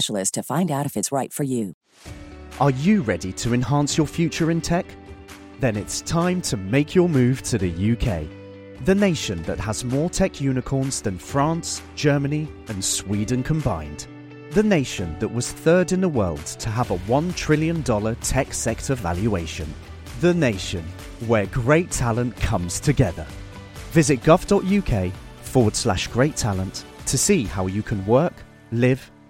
to find out if it's right for you. Are you ready to enhance your future in tech? Then it's time to make your move to the UK, the nation that has more tech unicorns than France, Germany, and Sweden combined. The nation that was third in the world to have a $1 trillion tech sector valuation. The nation where great talent comes together. Visit gov.uk forward slash great talent to see how you can work, live,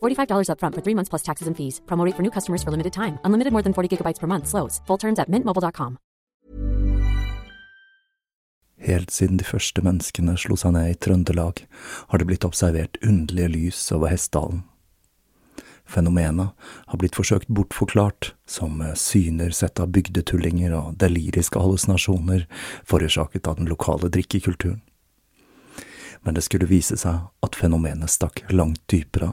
$45 upfront for three months plus taxes and fees. Promo for new customers for limited time. Unlimited more than 40 gigabytes per month. Slows. Full terms at mintmobile.com. Helt siden de første menneskene slo seg ned i Trøndelag, har det blitt observert underlige lys over Hessdalen. Fenomenet har blitt forsøkt bortforklart som syner sett av bygdetullinger og deliriske hallusinasjoner forårsaket av den lokale drikkekulturen. Men det skulle vise seg at fenomenet stakk langt dypere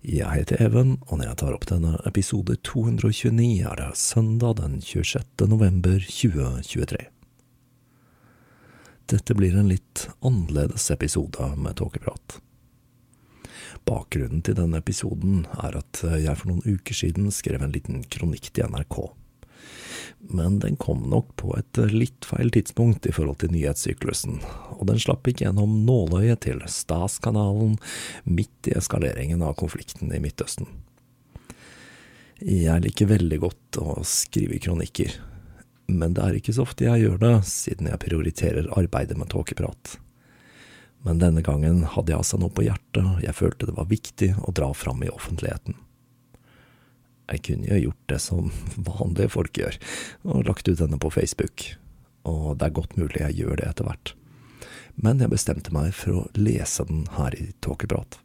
Jeg heter Even, og når jeg tar opp denne episode 229, er det søndag den 26. november 2023. Dette blir en litt annerledes episode med tåkeprat. Bakgrunnen til denne episoden er at jeg for noen uker siden skrev en liten kronikk til NRK men den kom nok på et litt feil tidspunkt i forhold til nyhetssyklusen, og den slapp ikke gjennom nåløyet til Stas-kanalen midt i eskaleringen av konflikten i Midtøsten. Jeg liker veldig godt å skrive kronikker, men det er ikke så ofte jeg gjør det, siden jeg prioriterer arbeidet med tåkeprat. Men denne gangen hadde jeg altså noe på hjertet jeg følte det var viktig å dra fram i offentligheten. Jeg kunne jo gjort det som vanlige folk gjør, og lagt ut denne på Facebook, og det er godt mulig jeg gjør det etter hvert. Men jeg bestemte meg for å lese den her i Tåkeprat.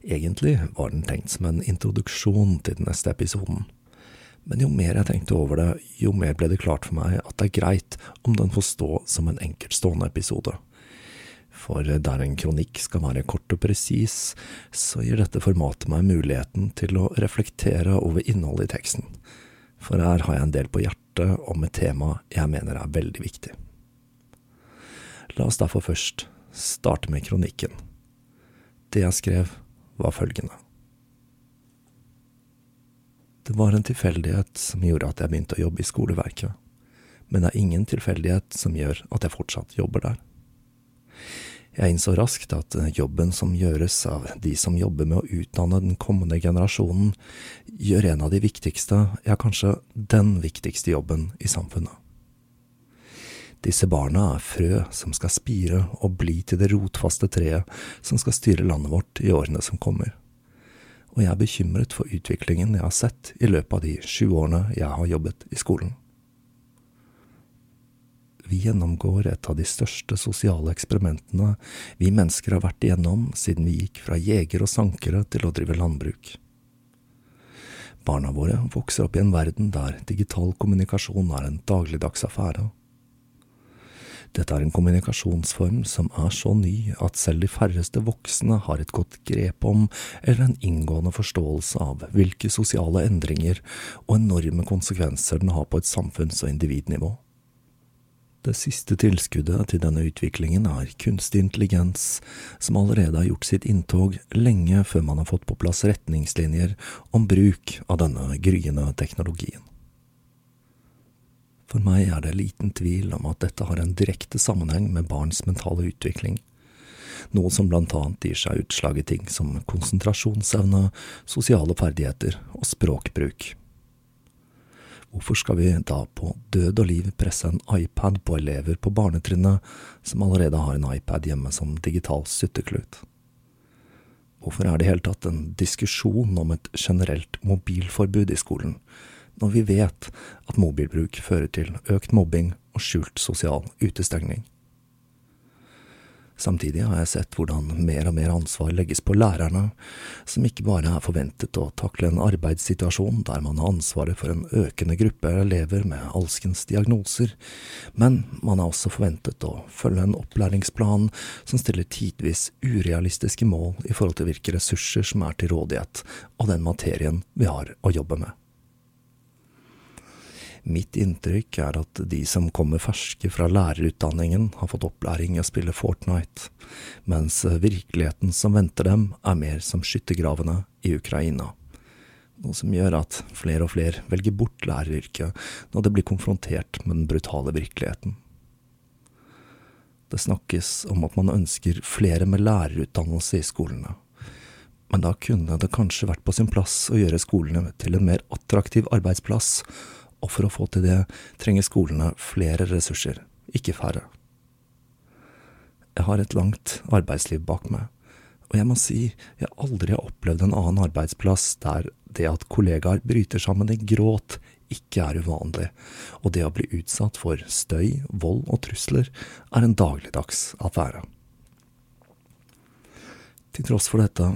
Egentlig var den tenkt som en introduksjon til den neste episoden, men jo mer jeg tenkte over det, jo mer ble det klart for meg at det er greit om den får stå som en enkeltstående episode for der en kronikk skal være kort og presis, så gir dette formatet meg muligheten til å reflektere over innholdet i teksten, for her har jeg en del på hjertet om et tema jeg mener er veldig viktig. La oss derfor først starte med kronikken. Det jeg skrev, var følgende. Det var en tilfeldighet som gjorde at jeg begynte å jobbe i skoleverket, men det er ingen tilfeldighet som gjør at jeg fortsatt jobber der. Jeg innså raskt at jobben som gjøres av de som jobber med å utdanne den kommende generasjonen, gjør en av de viktigste, ja kanskje den viktigste jobben i samfunnet. Disse barna er frø som skal spire og bli til det rotfaste treet som skal styre landet vårt i årene som kommer. Og jeg er bekymret for utviklingen jeg har sett i løpet av de sju årene jeg har jobbet i skolen. Vi gjennomgår et av de største sosiale eksperimentene vi mennesker har vært igjennom siden vi gikk fra jegere og sankere til å drive landbruk. Barna våre vokser opp i en verden der digital kommunikasjon er en dagligdags affære. Dette er en kommunikasjonsform som er så ny at selv de færreste voksne har et godt grep om eller en inngående forståelse av hvilke sosiale endringer og enorme konsekvenser den har på et samfunns- og individnivå. Det siste tilskuddet til denne utviklingen er kunstig intelligens, som allerede har gjort sitt inntog lenge før man har fått på plass retningslinjer om bruk av denne gryende teknologien. For meg er det liten tvil om at dette har en direkte sammenheng med barns mentale utvikling, noe som blant annet gir seg utslag i ting som konsentrasjonsevne, sosiale ferdigheter og språkbruk. Hvorfor skal vi da på død og liv presse en iPad på elever på barnetrinnet som allerede har en iPad hjemme som digital sutteklut? Hvorfor er det i hele tatt en diskusjon om et generelt mobilforbud i skolen, når vi vet at mobilbruk fører til økt mobbing og skjult sosial utestengning? Samtidig har jeg sett hvordan mer og mer ansvar legges på lærerne, som ikke bare er forventet å takle en arbeidssituasjon der man har ansvaret for en økende gruppe elever med alskens diagnoser, men man er også forventet å følge en opplæringsplan som stiller tidvis urealistiske mål i forhold til hvilke ressurser som er til rådighet, og den materien vi har å jobbe med. Mitt inntrykk er at de som kommer ferske fra lærerutdanningen, har fått opplæring i å spille Fortnite, mens virkeligheten som venter dem, er mer som skyttergravene i Ukraina. Noe som gjør at flere og flere velger bort læreryrket når det blir konfrontert med den brutale virkeligheten. Det snakkes om at man ønsker flere med lærerutdannelse i skolene. Men da kunne det kanskje vært på sin plass å gjøre skolene til en mer attraktiv arbeidsplass, og for å få til det trenger skolene flere ressurser, ikke færre. Jeg har et langt arbeidsliv bak meg, og jeg må si jeg aldri har opplevd en annen arbeidsplass der det at kollegaer bryter sammen i gråt ikke er uvanlig, og det å bli utsatt for støy, vold og trusler er en dagligdags affære. Til tross for dette,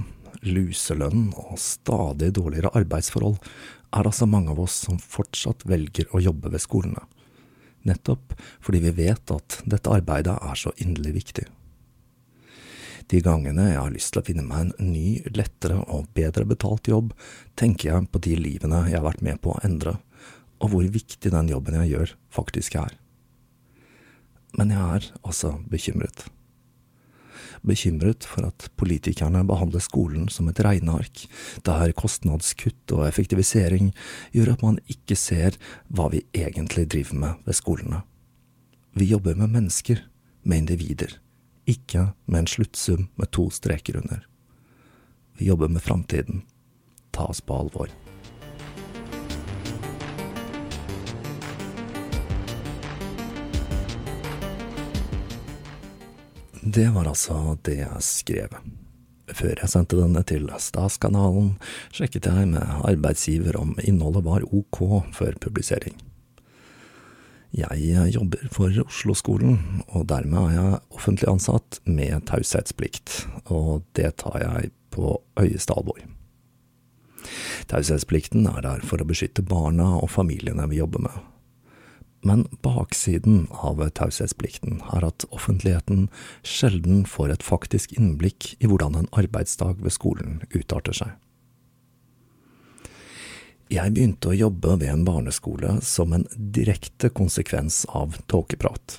luselønn og stadig dårligere arbeidsforhold, er altså mange av oss som fortsatt velger å jobbe ved skolene. Nettopp fordi vi vet at dette arbeidet er så inderlig viktig. De gangene jeg har lyst til å finne meg en ny, lettere og bedre betalt jobb, tenker jeg på de livene jeg har vært med på å endre, og hvor viktig den jobben jeg gjør, faktisk er. Men jeg er altså bekymret bekymret for at politikerne behandler skolen som et regneark, der kostnadskutt og effektivisering gjør at man ikke ser hva vi egentlig driver med ved skolene. Vi jobber med mennesker, med individer, ikke med en sluttsum med to streker under. Vi jobber med framtiden. Ta oss på alvor. Det var altså det jeg skrev. Før jeg sendte denne til Stas-kanalen, sjekket jeg med arbeidsgiver om innholdet var ok før publisering. Jeg jobber for Oslo-skolen, og dermed er jeg offentlig ansatt med taushetsplikt, og det tar jeg på høyeste alvor. Taushetsplikten er der for å beskytte barna og familiene vi jobber med, men baksiden av taushetsplikten er at offentligheten sjelden får et faktisk innblikk i hvordan en arbeidsdag ved skolen utarter seg. Jeg begynte å jobbe ved en barneskole som en direkte konsekvens av tåkeprat.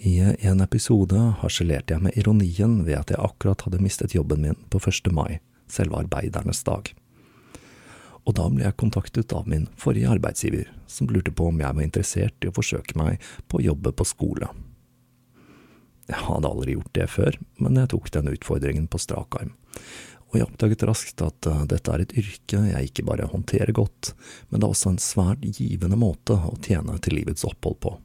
I en episode harselerte jeg med ironien ved at jeg akkurat hadde mistet jobben min på 1. mai, selve arbeidernes dag og da ble jeg kontaktet av min forrige arbeidsgiver, som lurte på om jeg var interessert i å forsøke meg på å jobbe på skole. Jeg hadde aldri gjort det før, men jeg tok den utfordringen på strak arm. Og jeg oppdaget raskt at uh, dette er et yrke jeg ikke bare håndterer godt, men det er også en svært givende måte å tjene til livets opphold på.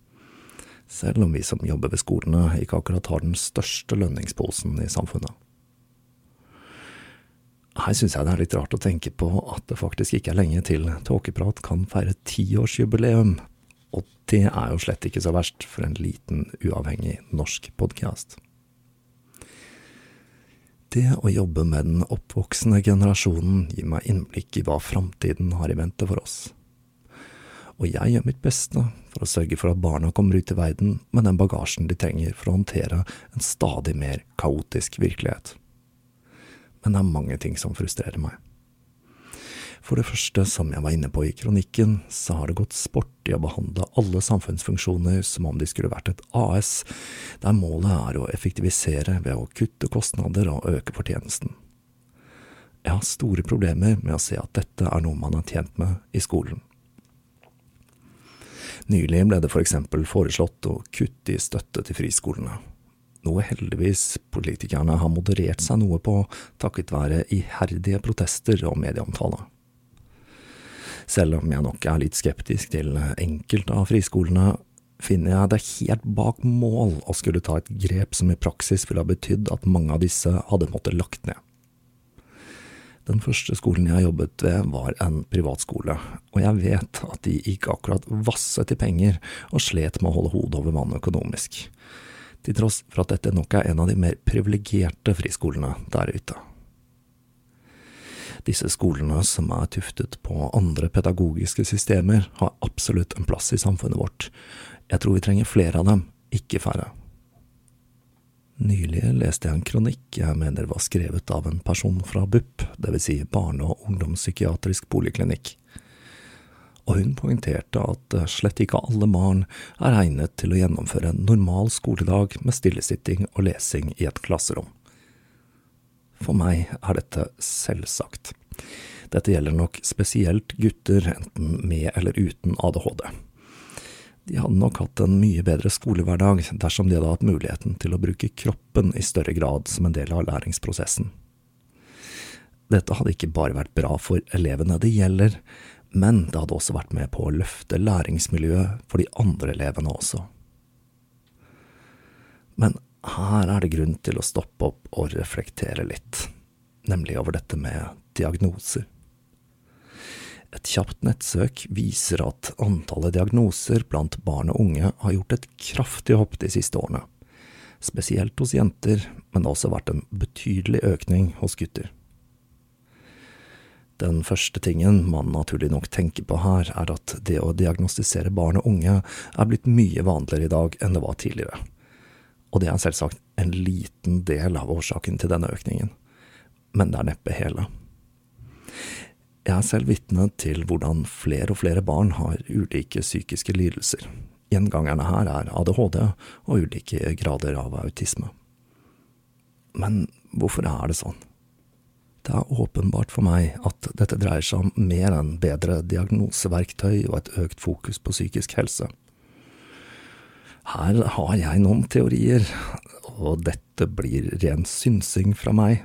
Selv om vi som jobber ved skolene ikke akkurat har den største lønningsposen i samfunnet. Her syns jeg det er litt rart å tenke på at det faktisk ikke er lenge til Tåkeprat kan feire tiårsjubileum, og det er jo slett ikke så verst for en liten, uavhengig norsk podkast. Det å jobbe med den oppvoksende generasjonen gir meg innblikk i hva framtiden har i vente for oss. Og jeg gjør mitt beste for å sørge for at barna kommer ut i verden med den bagasjen de trenger for å håndtere en stadig mer kaotisk virkelighet men det er mange ting som frustrerer meg. For det første, som jeg var inne på i kronikken, så har det gått sport i å behandle alle samfunnsfunksjoner som om de skulle vært et AS, der målet er å effektivisere ved å kutte kostnader og øke fortjenesten. Jeg har store problemer med å se at dette er noe man har tjent med i skolen. Nylig ble det for eksempel foreslått å kutte i støtte til friskolene, noe heldigvis politikerne har moderert seg noe på, takket være iherdige protester og medieomtale. Selv om jeg nok er litt skeptisk til enkelte av friskolene, finner jeg det helt bak mål å skulle ta et grep som i praksis ville ha betydd at mange av disse hadde måttet lagt ned. Den første skolen jeg jobbet ved, var en privatskole, og jeg vet at de ikke akkurat vasset i penger og slet med å holde hodet over vannet økonomisk til tross for at dette nok er en av de mer privilegerte friskolene der ute. Disse skolene, som er tuftet på andre pedagogiske systemer, har absolutt en plass i samfunnet vårt. Jeg tror vi trenger flere av dem, ikke færre. Nylig leste jeg en kronikk jeg mener var skrevet av en person fra BUP, dvs. Si barne- og ungdomspsykiatrisk poliklinikk og hun poengterte at eh, slett ikke alle barn er egnet til å gjennomføre en normal skoledag med stillesitting og lesing i et klasserom. For meg er dette selvsagt. Dette gjelder nok spesielt gutter, enten med eller uten ADHD. De hadde nok hatt en mye bedre skolehverdag dersom de hadde hatt muligheten til å bruke kroppen i større grad som en del av læringsprosessen. Dette hadde ikke bare vært bra for elevene det gjelder, men det hadde også vært med på å løfte læringsmiljøet for de andre elevene også. Men her er det grunn til å stoppe opp og reflektere litt, nemlig over dette med diagnoser. Et kjapt nettsøk viser at antallet diagnoser blant barn og unge har gjort et kraftig hopp de siste årene, spesielt hos jenter, men det har også vært en betydelig økning hos gutter. Den første tingen man naturlig nok tenker på her, er at det å diagnostisere barn og unge er blitt mye vanligere i dag enn det var tidligere. Og det er selvsagt en liten del av årsaken til denne økningen, men det er neppe hele. Jeg er selv vitne til hvordan flere og flere barn har ulike psykiske lidelser. Gjengangerne her er ADHD og ulike grader av autisme. Men hvorfor er det sånn? Det er åpenbart for meg at dette dreier seg om mer enn bedre diagnoseverktøy og et økt fokus på psykisk helse. Her har jeg noen teorier, og dette blir ren synsing fra meg.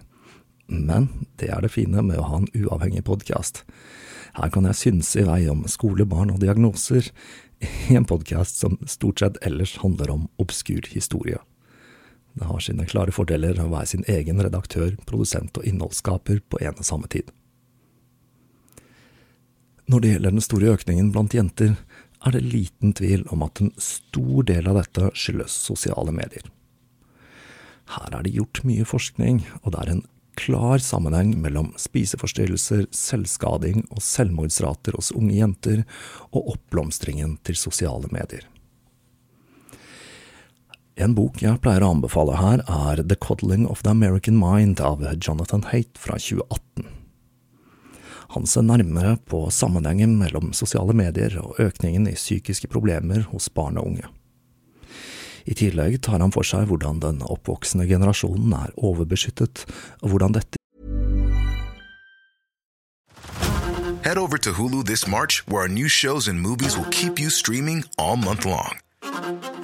Men det er det fine med å ha en uavhengig podkast. Her kan jeg synse i vei om skole, barn og diagnoser, i en podkast som stort sett ellers handler om obskur historie. Det har sine klare fordeler å være sin egen redaktør, produsent og innholdsskaper på en og samme tid. Når det gjelder den store økningen blant jenter, er det liten tvil om at en stor del av dette skyldes sosiale medier. Her er det gjort mye forskning, og det er en klar sammenheng mellom spiseforstyrrelser, selvskading og selvmordsrater hos unge jenter, og oppblomstringen til sosiale medier. En bok jeg pleier å anbefale her, er The Coddling of the American Mind av Jonathan Haight fra 2018. Han ser nærmere på sammenhengen mellom sosiale medier og økningen i psykiske problemer hos barn og unge. I tillegg tar han for seg hvordan den oppvoksende generasjonen er overbeskyttet, og hvordan dette Head over to Hulu this March, where our new shows and movies will keep you streaming all month long.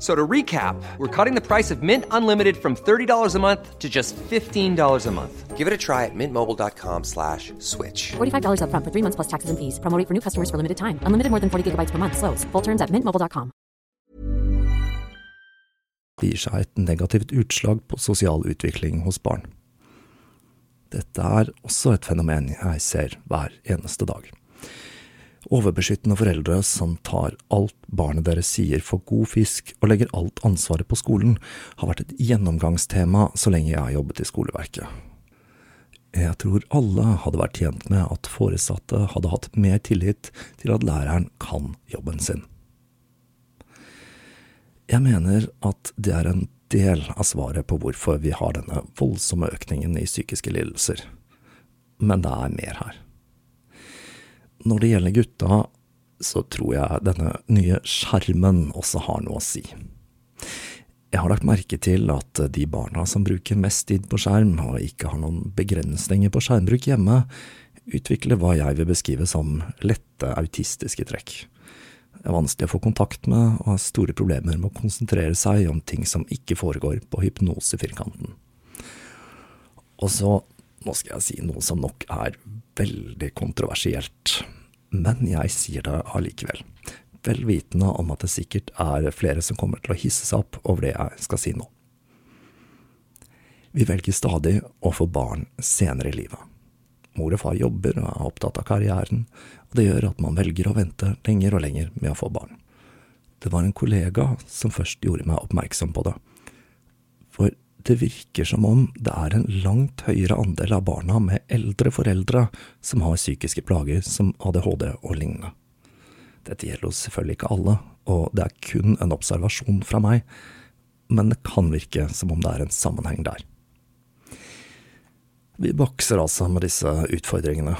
F- So to recap, we're cutting the price of Mint Unlimited from $30 a month to just $15 a month. Give it a try at mintmobile.com slash switch. $45 upfront for three months plus taxes and fees. Promo rate for new customers for limited time. Unlimited more than 40 gigabytes per month. Slows. Full terms at mintmobile.com. Det gir seg et negativt utslag på sosial utvikling hos barn. Dette er også et fenomen jeg ser hver eneste dag. Overbeskyttende foreldre som tar alt barnet deres sier for god fisk og legger alt ansvaret på skolen, har vært et gjennomgangstema så lenge jeg har jobbet i skoleverket. Jeg tror alle hadde vært tjent med at foresatte hadde hatt mer tillit til at læreren kan jobben sin. Jeg mener at det er en del av svaret på hvorfor vi har denne voldsomme økningen i psykiske lidelser. Men det er mer her. Når det gjelder gutta, så tror jeg denne nye skjermen også har noe å si. Jeg har lagt merke til at de barna som bruker mest tid på skjerm, og ikke har noen begrensninger på skjermbruk hjemme, utvikler hva jeg vil beskrive som lette autistiske trekk. Det er vanskelig å få kontakt med, og har store problemer med å konsentrere seg om ting som ikke foregår på hypnosefirkanten. Og så, nå skal jeg si noe som nok er veldig kontroversielt, men jeg sier det allikevel, vel vitende om at det sikkert er flere som kommer til å hisse seg opp over det jeg skal si nå. Vi velger stadig å få barn senere i livet. Mor og far jobber og er opptatt av karrieren, og det gjør at man velger å vente lenger og lenger med å få barn. Det var en kollega som først gjorde meg oppmerksom på det. For det virker som om det er en langt høyere andel av barna med eldre foreldre som har psykiske plager som ADHD og lignende. Dette gjelder jo selvfølgelig ikke alle, og det er kun en observasjon fra meg, men det kan virke som om det er en sammenheng der. Vi bakser altså med disse utfordringene,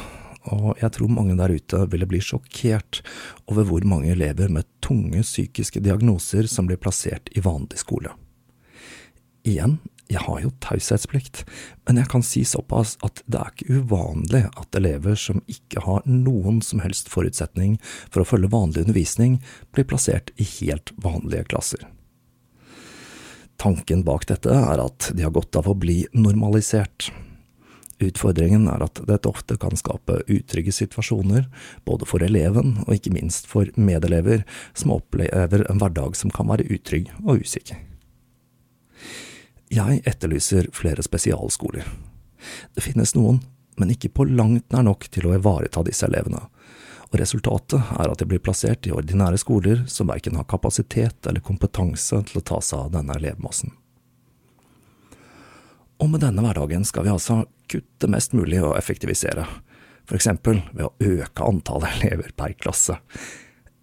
og jeg tror mange der ute ville bli sjokkert over hvor mange elever med tunge psykiske diagnoser som blir plassert i vanlig skole. Igjen, jeg har jo taushetsplikt, men jeg kan si såpass at det er ikke uvanlig at elever som ikke har noen som helst forutsetning for å følge vanlig undervisning, blir plassert i helt vanlige klasser. Tanken bak dette er at de har godt av å bli normalisert. Utfordringen er at dette ofte kan skape utrygge situasjoner, både for eleven og ikke minst for medelever som opplever en hverdag som kan være utrygg og usikker. Jeg etterlyser flere spesialskoler. Det finnes noen, men ikke på langt nær nok til å ivareta disse elevene, og resultatet er at de blir plassert i ordinære skoler som verken har kapasitet eller kompetanse til å ta seg av denne elevmassen. Og med denne hverdagen skal vi altså kutte mest mulig og effektivisere, for eksempel ved å øke antallet elever per klasse.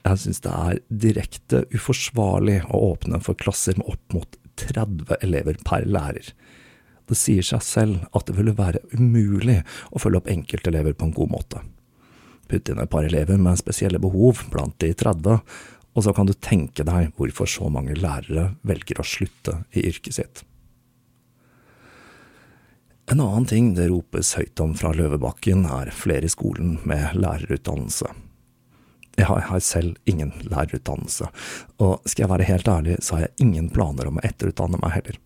Jeg synes det er direkte uforsvarlig å åpne for klasser med opp mot 30 elever per lærer. Det sier seg selv at det ville være umulig å følge opp enkeltelever på en god måte. Putt inn et par elever med spesielle behov blant de 30, og så kan du tenke deg hvorfor så mange lærere velger å slutte i yrket sitt. En annen ting det ropes høyt om fra Løvebakken, er flere i skolen med lærerutdannelse. Jeg har selv ingen lærerutdannelse, og skal jeg være helt ærlig, så har jeg ingen planer om å etterutdanne meg heller.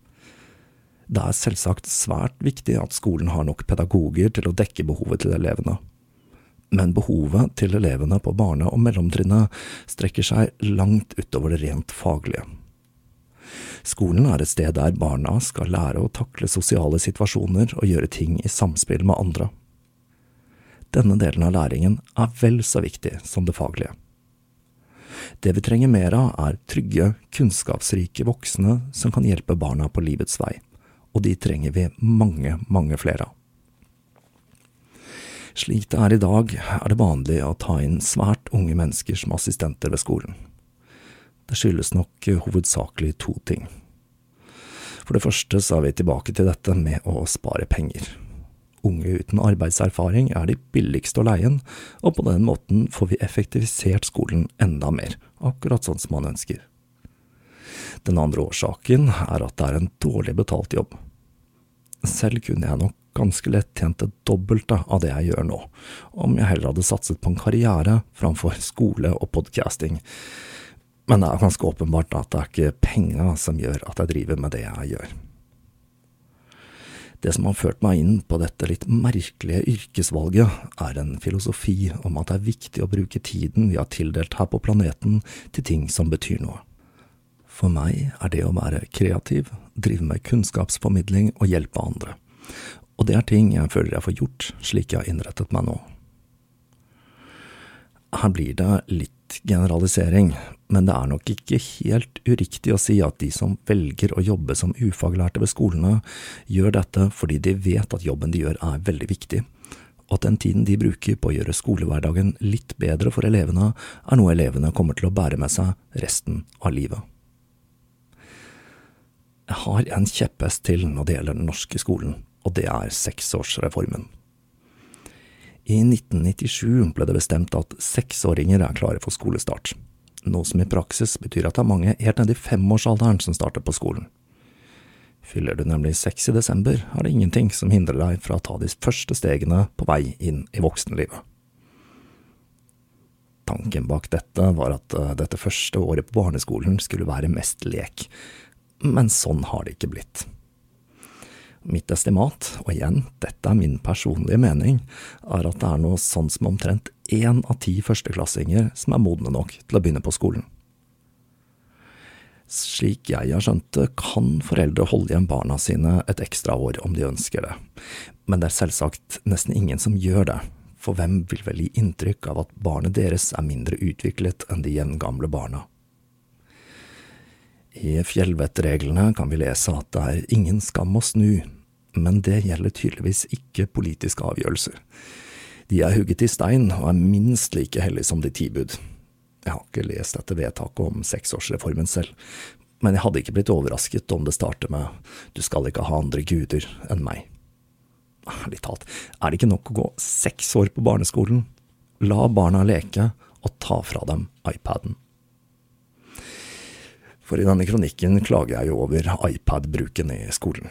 Det er selvsagt svært viktig at skolen har nok pedagoger til å dekke behovet til elevene. Men behovet til elevene på barne- og mellomtrinnet strekker seg langt utover det rent faglige. Skolen er et sted der barna skal lære å takle sosiale situasjoner og gjøre ting i samspill med andre. Denne delen av læringen er vel så viktig som det faglige. Det vi trenger mer av, er trygge, kunnskapsrike voksne som kan hjelpe barna på livets vei, og de trenger vi mange, mange flere av. Slik det er i dag, er det vanlig å ta inn svært unge mennesker som assistenter ved skolen. Det skyldes nok hovedsakelig to ting. For det første så er vi tilbake til dette med å spare penger. Unge uten arbeidserfaring er de billigste å leie inn, og på den måten får vi effektivisert skolen enda mer, akkurat sånn som man ønsker. Den andre årsaken er at det er en dårlig betalt jobb. Selv kunne jeg nok ganske lett tjent det dobbelte av det jeg gjør nå, om jeg heller hadde satset på en karriere framfor skole og podcasting. Men det er ganske åpenbart at det er ikke penga som gjør at jeg driver med det jeg gjør. Det som har ført meg inn på dette litt merkelige yrkesvalget, er en filosofi om at det er viktig å bruke tiden vi har tildelt her på planeten, til ting som betyr noe. For meg er det å være kreativ, drive med kunnskapsformidling og hjelpe andre. Og det er ting jeg føler jeg får gjort slik jeg har innrettet meg nå. Her blir det litt generalisering, men det er nok ikke helt uriktig å si at de som velger å jobbe som ufaglærte ved skolene, gjør dette fordi de vet at jobben de gjør er veldig viktig, og at den tiden de bruker på å gjøre skolehverdagen litt bedre for elevene, er noe elevene kommer til å bære med seg resten av livet. Jeg har en kjepphest til når det gjelder den norske skolen, og det er seksårsreformen. I 1997 ble det bestemt at seksåringer er klare for skolestart, noe som i praksis betyr at det er mange helt nede i femårsalderen som starter på skolen. Fyller du nemlig seks i desember, er det ingenting som hindrer deg fra å ta de første stegene på vei inn i voksenlivet. Tanken bak dette var at eh, dette første året på barneskolen skulle være mest lek, men sånn har det ikke blitt. Mitt estimat, og igjen, dette er min personlige mening, er at det er noe sånn som omtrent én av ti førsteklassinger som er modne nok til å begynne på skolen. Slik jeg har skjønt det, kan foreldre holde igjen barna sine et ekstra år om de ønsker det, men det er selvsagt nesten ingen som gjør det, for hvem vil vel gi inntrykk av at barnet deres er mindre utviklet enn de jevngamle barna? I fjellvettreglene kan vi lese at det er ingen skam å snu, men det gjelder tydeligvis ikke politiske avgjørelser. De er hugget i stein og er minst like hellige som de ti bud. Jeg har ikke lest dette vedtaket om seksårsreformen selv, men jeg hadde ikke blitt overrasket om det starter med du skal ikke ha andre guder enn meg. Ærlig talt, er det ikke nok å gå seks år på barneskolen? La barna leke, og ta fra dem iPaden. For i denne kronikken klager jeg jo over iPad-bruken i skolen.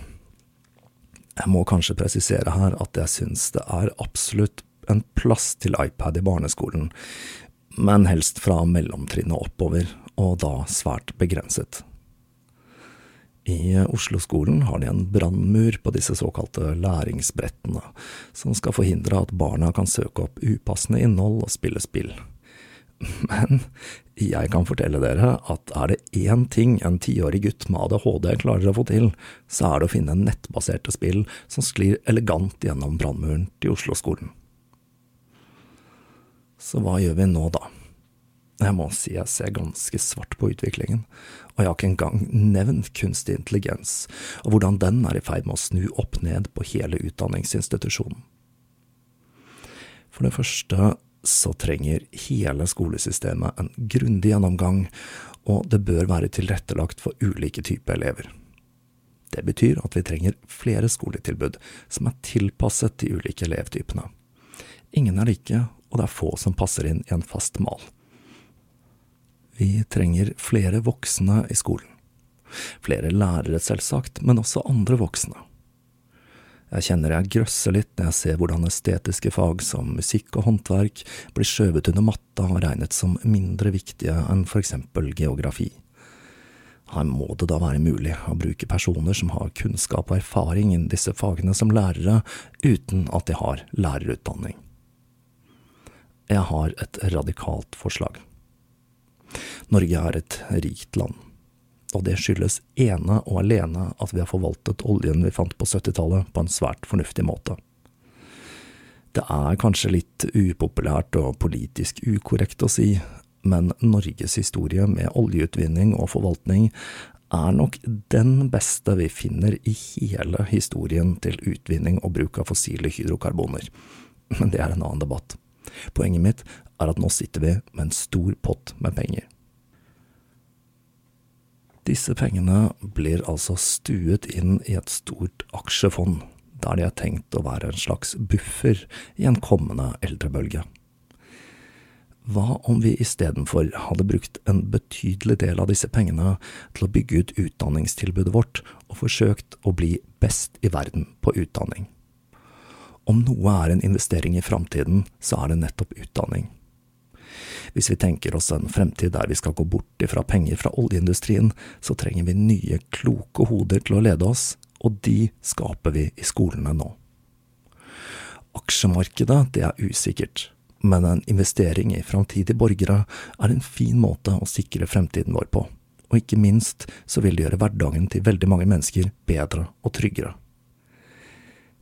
Jeg må kanskje presisere her at jeg syns det er absolutt en plass til iPad i barneskolen, men helst fra mellomtrinnet oppover, og da svært begrenset. I Oslo-skolen har de en brannmur på disse såkalte læringsbrettene, som skal forhindre at barna kan søke opp upassende innhold og spille spill. Men jeg kan fortelle dere at er det én ting en tiårig gutt med ADHD klarer å få til, så er det å finne nettbaserte spill som sklir elegant gjennom brannmuren til Oslo-skolen. Så hva gjør vi nå, da? Jeg må si jeg ser ganske svart på utviklingen, og jeg har ikke engang nevnt kunstig intelligens og hvordan den er i ferd med å snu opp ned på hele utdanningsinstitusjonen. For det første så trenger hele skolesystemet en grundig gjennomgang, og det bør være tilrettelagt for ulike typer elever. Det betyr at vi trenger flere skoletilbud som er tilpasset de ulike elevtypene. Ingen er like, og det er få som passer inn i en fast mal. Vi trenger flere voksne i skolen. Flere lærere, selvsagt, men også andre voksne. Jeg kjenner jeg grøsser litt når jeg ser hvordan estetiske fag som musikk og håndverk blir skjøvet under matta og regnet som mindre viktige enn for eksempel geografi. Her må det da være mulig å bruke personer som har kunnskap og erfaring innen disse fagene som lærere, uten at de har lærerutdanning. Jeg har et radikalt forslag. Norge er et rikt land og det skyldes ene og alene at vi har forvaltet oljen vi fant på 70-tallet på en svært fornuftig måte. Det er kanskje litt upopulært og politisk ukorrekt å si, men Norges historie med oljeutvinning og forvaltning er nok den beste vi finner i hele historien til utvinning og bruk av fossile hydrokarboner. Men det er en annen debatt. Poenget mitt er at nå sitter vi med en stor pott med penger. Disse pengene blir altså stuet inn i et stort aksjefond, der de er tenkt å være en slags buffer i en kommende eldrebølge. Hva om vi istedenfor hadde brukt en betydelig del av disse pengene til å bygge ut utdanningstilbudet vårt, og forsøkt å bli best i verden på utdanning? Om noe er en investering i framtiden, så er det nettopp utdanning. Hvis vi tenker oss en fremtid der vi skal gå bort ifra penger fra oljeindustrien, så trenger vi nye, kloke hoder til å lede oss, og de skaper vi i skolene nå. Aksjemarkedet, det er usikkert men en investering i framtidige borgere er en fin måte å sikre fremtiden vår på, og ikke minst så vil det gjøre hverdagen til veldig mange mennesker bedre og tryggere.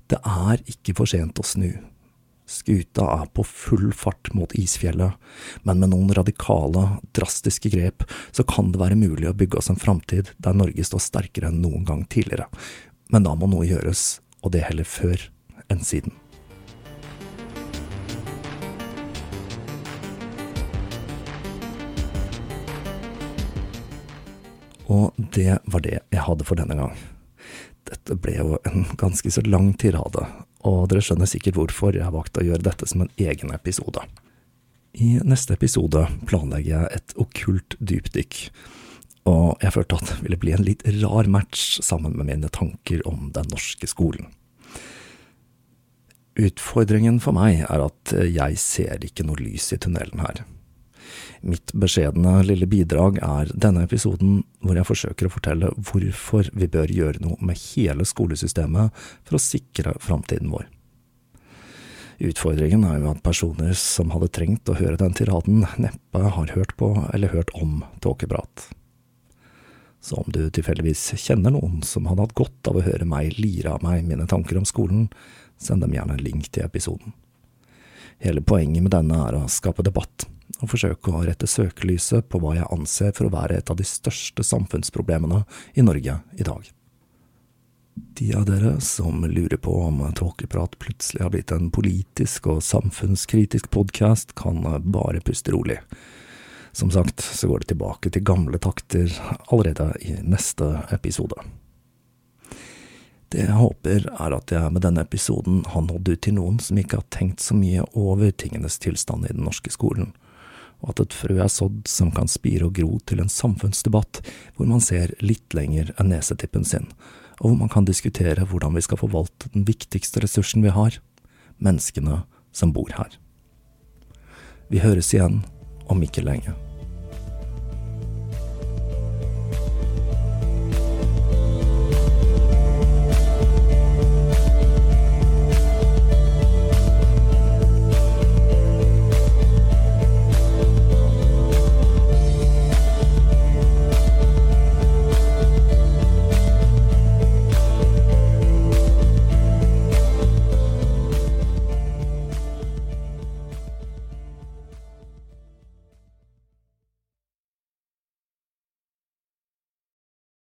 Det er ikke for sent å snu. Skuta er på full fart mot isfjellet, men med noen radikale, drastiske grep så kan det være mulig å bygge oss en framtid der Norge står sterkere enn noen gang tidligere. Men da må noe gjøres, og det heller før enn siden. Og det var det jeg hadde for denne gang. Dette ble jo en ganske så lang tirade, og dere skjønner sikkert hvorfor jeg har valgt å gjøre dette som en egen episode. I neste episode planlegger jeg et okkult dypdykk, og jeg følte at det ville bli en litt rar match sammen med mine tanker om den norske skolen. Utfordringen for meg er at jeg ser ikke noe lys i tunnelen her. Mitt beskjedne lille bidrag er denne episoden hvor jeg forsøker å fortelle hvorfor vi bør gjøre noe med hele skolesystemet for å sikre framtiden vår. Utfordringen er jo at personer som hadde trengt å høre den tiraden, neppe har hørt på eller hørt om tåkeprat. Så om du tilfeldigvis kjenner noen som hadde hatt godt av å høre meg lire av meg mine tanker om skolen, send dem gjerne en link til episoden. Hele poenget med denne er å skape debatt og forsøke å rette søkelyset på hva jeg anser for å være et av de største samfunnsproblemene i Norge i dag. De av dere som lurer på om Tåkeprat plutselig har blitt en politisk og samfunnskritisk podkast, kan bare puste rolig. Som sagt så går det tilbake til gamle takter allerede i neste episode. Det jeg håper, er at jeg med denne episoden har nådd ut til noen som ikke har tenkt så mye over tingenes tilstand i den norske skolen, og at et frø er sådd som kan spire og gro til en samfunnsdebatt hvor man ser litt lenger enn nesetippen sin, og hvor man kan diskutere hvordan vi skal forvalte den viktigste ressursen vi har, menneskene som bor her. Vi høres igjen om ikke lenge.